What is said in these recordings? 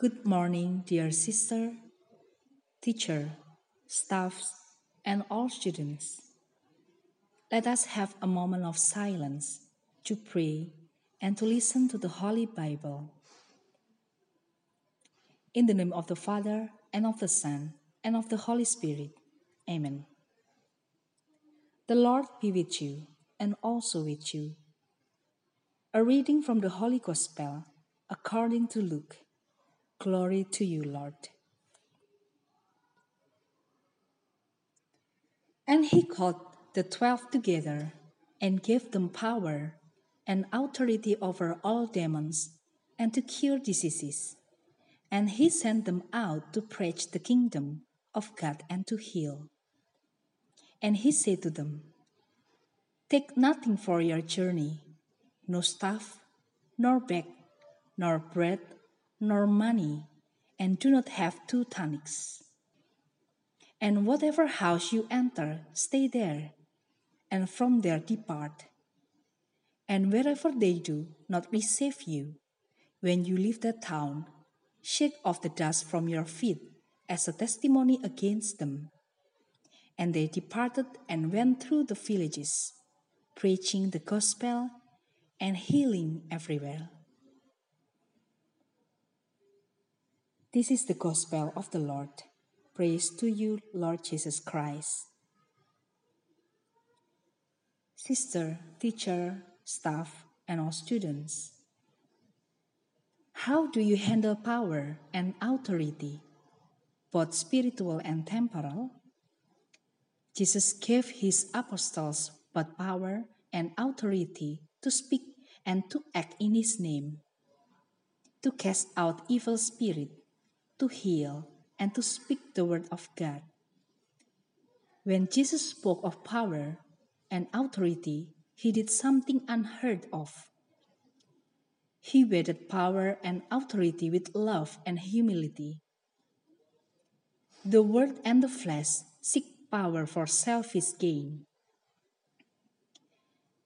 Good morning, dear sister, teacher, staffs, and all students. Let us have a moment of silence to pray and to listen to the Holy Bible. In the name of the Father, and of the Son, and of the Holy Spirit. Amen. The Lord be with you, and also with you. A reading from the Holy Gospel according to Luke. Glory to you, Lord. And he called the twelve together and gave them power and authority over all demons and to cure diseases. And he sent them out to preach the kingdom of God and to heal. And he said to them, Take nothing for your journey, no staff, nor bag, nor bread, nor money, and do not have two tunics. And whatever house you enter, stay there, and from there depart. And wherever they do not receive you, when you leave the town, shake off the dust from your feet as a testimony against them. And they departed and went through the villages, preaching the gospel and healing everywhere. This is the gospel of the Lord. Praise to you, Lord Jesus Christ. Sister, teacher, staff, and all students. How do you handle power and authority, both spiritual and temporal? Jesus gave his apostles both power and authority to speak and to act in his name, to cast out evil spirit, to heal, and to speak the word of God. When Jesus spoke of power and authority, he did something unheard of. He wedded power and authority with love and humility. The world and the flesh seek power for selfish gain.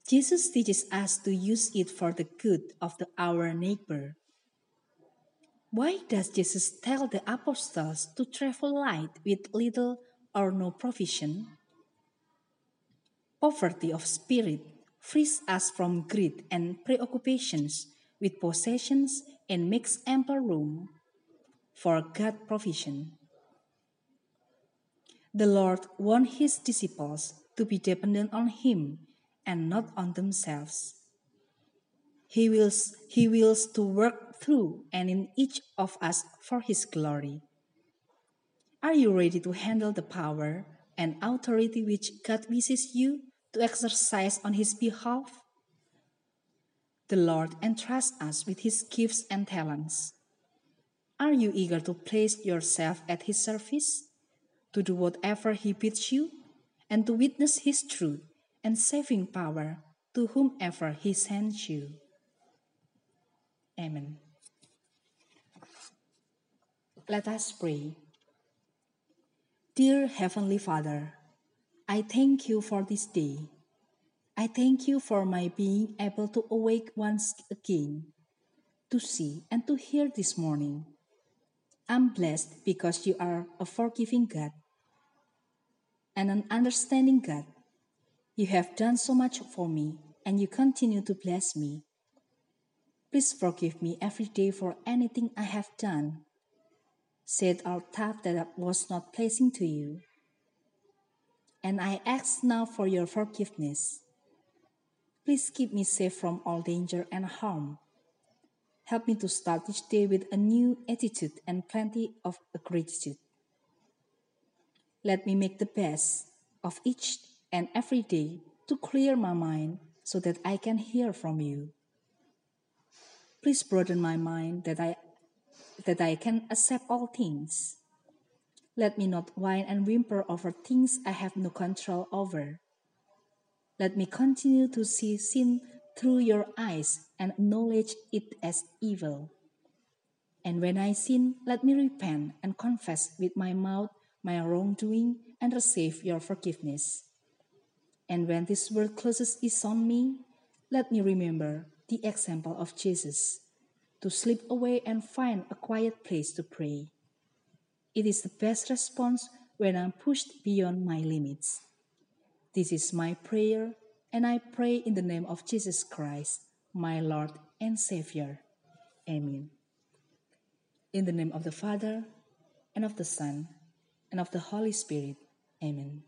Jesus teaches us to use it for the good of the, our neighbor. Why does Jesus tell the apostles to travel light with little or no provision? Poverty of spirit frees us from greed and preoccupations with possessions and makes ample room for God provision. The Lord wants his disciples to be dependent on him and not on themselves. He wills, he wills to work through and in each of us for his glory. Are you ready to handle the power and authority which God wishes you to exercise on his behalf? The Lord entrusts us with his gifts and talents. Are you eager to place yourself at his service, to do whatever he bids you, and to witness his truth and saving power to whomever he sends you? Amen. Let us pray. Dear Heavenly Father, I thank you for this day. I thank you for my being able to awake once again, to see and to hear this morning. I'm blessed because you are a forgiving God and an understanding God. You have done so much for me and you continue to bless me. Please forgive me every day for anything I have done, said or thought that was not pleasing to you. And I ask now for your forgiveness. Please keep me safe from all danger and harm. Help me to start each day with a new attitude and plenty of gratitude. Let me make the best of each and every day to clear my mind so that I can hear from you. Please broaden my mind that I that I can accept all things. Let me not whine and whimper over things I have no control over. Let me continue to see sin through your eyes and acknowledge it as evil. And when I sin, let me repent and confess with my mouth my wrongdoing and receive your forgiveness. And when this world closes is on me, let me remember the example of Jesus to slip away and find a quiet place to pray. It is the best response when I'm pushed beyond my limits. This is my prayer, and I pray in the name of Jesus Christ, my Lord and Savior. Amen. In the name of the Father, and of the Son, and of the Holy Spirit. Amen.